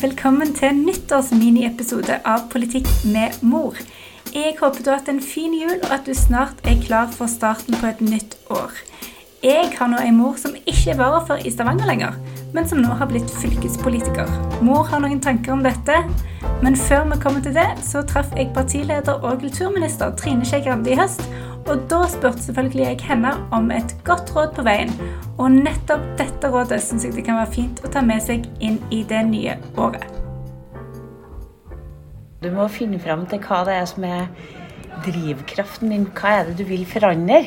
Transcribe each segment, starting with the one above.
Velkommen til nyttårsminiepisode av Politikk med mor. Jeg håper du har hatt en fin jul, og at du snart er klar for starten på et nytt år. Jeg har nå en mor som ikke er varaordfører i Stavanger lenger, men som nå har blitt fylkespolitiker. Mor har noen tanker om dette, men før vi kommer til det, så traff jeg partileder og kulturminister Trine Skei Grande i høst, og da spurte selvfølgelig jeg henne om et godt råd på veien. Og nettopp dette rådet syns jeg det kan være fint å ta med seg inn i det nye året. Du må finne fram til hva det er som er drivkraften din. Hva er det du vil forandre?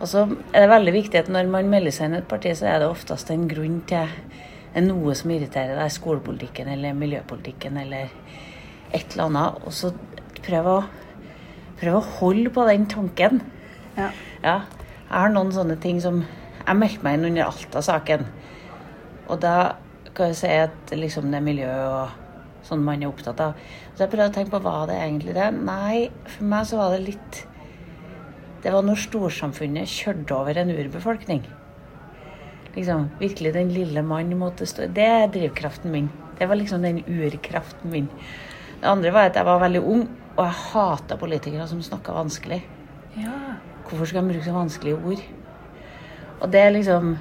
Og så er det veldig viktig at når man melder seg inn i et parti, så er det oftest en grunn til noe som irriterer deg. Skolepolitikken eller miljøpolitikken eller et eller annet. Og så prøv å prøv å holde på den tanken. Ja. ja. Jeg har noen sånne ting som Jeg meldte meg inn under Alta-saken. Og da kan jeg si at liksom det er miljø og sånn man er opptatt av. Så jeg prøvde å tenke på hva det egentlig det Nei, for meg så var det litt Det var når storsamfunnet kjørte over en urbefolkning. Liksom, virkelig den lille mann måtte stå Det er drivkraften min. Det var liksom den urkraften min. Det andre var at jeg var veldig ung, og jeg hata politikere som snakka vanskelig. Ja. Hvorfor skal de bruke så vanskelige ord? Og det er liksom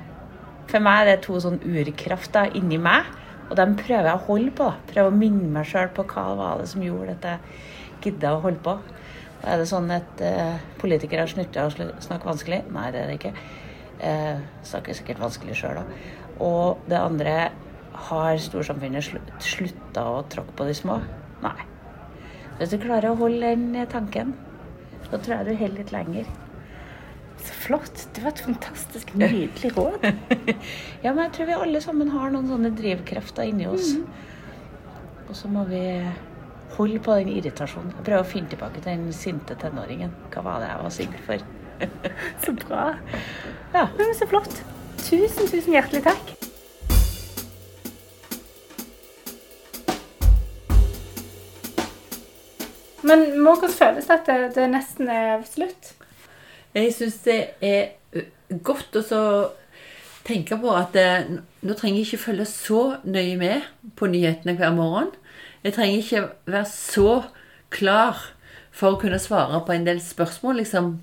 For meg er det to sånn urkrafter inni meg, og dem prøver jeg å holde på. Prøve å minne meg sjøl på hva var det som gjorde at jeg gidda å holde på. Er det sånn at eh, politikere har slutta å snakke vanskelig? Nei, det er det ikke. Eh, snakker sikkert vanskelig sjøl òg. Og det andre har storsamfunnet slutta å tråkke på de små? Nei. Hvis du klarer å holde den tanken, så tror jeg du holder litt lenger. Så flott. Det var et fantastisk nydelig råd. ja, men jeg tror vi alle sammen har noen sånne drivkrefter inni oss. Mm. Og så må vi holde på den irritasjonen. Prøver å finne tilbake til den sinte tenåringen. Hva var det jeg var sint for? så bra. Ja. Men så flott. Tusen, tusen hjertelig takk. Men må hvordan føles det at det, det nesten er slutt? Jeg syns det er godt å tenke på at eh, nå trenger jeg ikke følge så nøye med på nyhetene hver morgen. Jeg trenger ikke være så klar for å kunne svare på en del spørsmål liksom,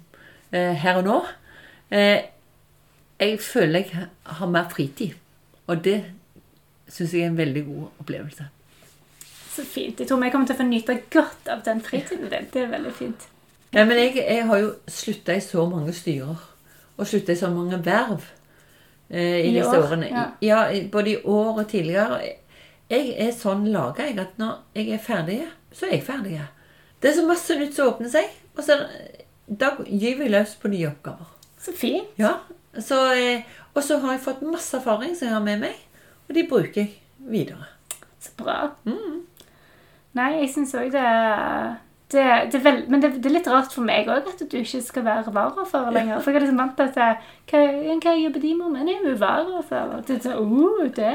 her og nå. Jeg føler jeg har mer fritid, og det syns jeg er en veldig god opplevelse. Så fint. Jeg tror vi kommer til å få nyte godt av den fritiden din. Det er veldig fint. Ja, men jeg, jeg har jo slutta i så mange styrer, og slutta i så mange verv eh, i, I disse år, årene. ja. Ja, både i år og tidligere. Jeg er sånn laga at når jeg er ferdig, så er jeg ferdig. Det er så masse nytt som åpner seg, og så da gyver jeg løs på nye oppgaver. Så fint. Ja, så, eh, Og så har jeg fått masse erfaring som jeg har med meg, og de bruker jeg videre. Så bra. Nei, jeg syns òg det, det, det er vel, Men det, det er litt rart for meg òg at du ikke skal være varafører lenger. For jeg er liksom vant til at jeg, hva, hva jobber de med? Men jeg er jo varaordfører. Det er sånn, uh, det.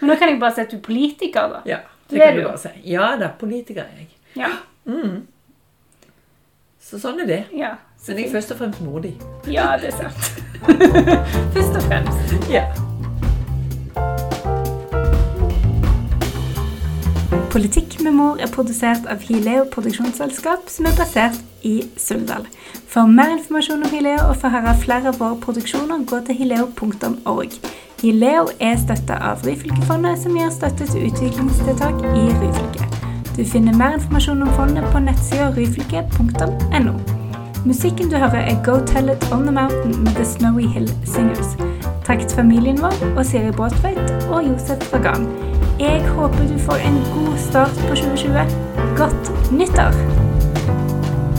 Men nå kan jeg bare si at du er politiker, da. Ja, det kan du bare si. Ja da, politiker er jeg. Ja. Så sånn er det. ja. Så Men jeg er først og fremst modig. Ja, det er sant. Først og fremst. Ja. Politikk med mor er produsert av Hileo produksjonsselskap, som er basert i Suldal. For mer informasjon om Hileo og for å høre flere av våre produksjoner, gå til hileo.org. Hileo er støtta av Ryfylkefondet, som gir støtte til utviklingstiltak i Ryfylke. Du finner mer informasjon om fondet på nettsida ryfylke.no. Musikken du hører, er Go Tell It On The Mountain med The Snowy Hill Singers. Takk til familien vår og Siri Bråtveit og Josef Fagan. Jeg håper du får en god start på 2020. Godt nyttår!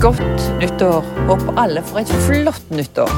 Godt nyttår. Håper alle får et flott nyttår.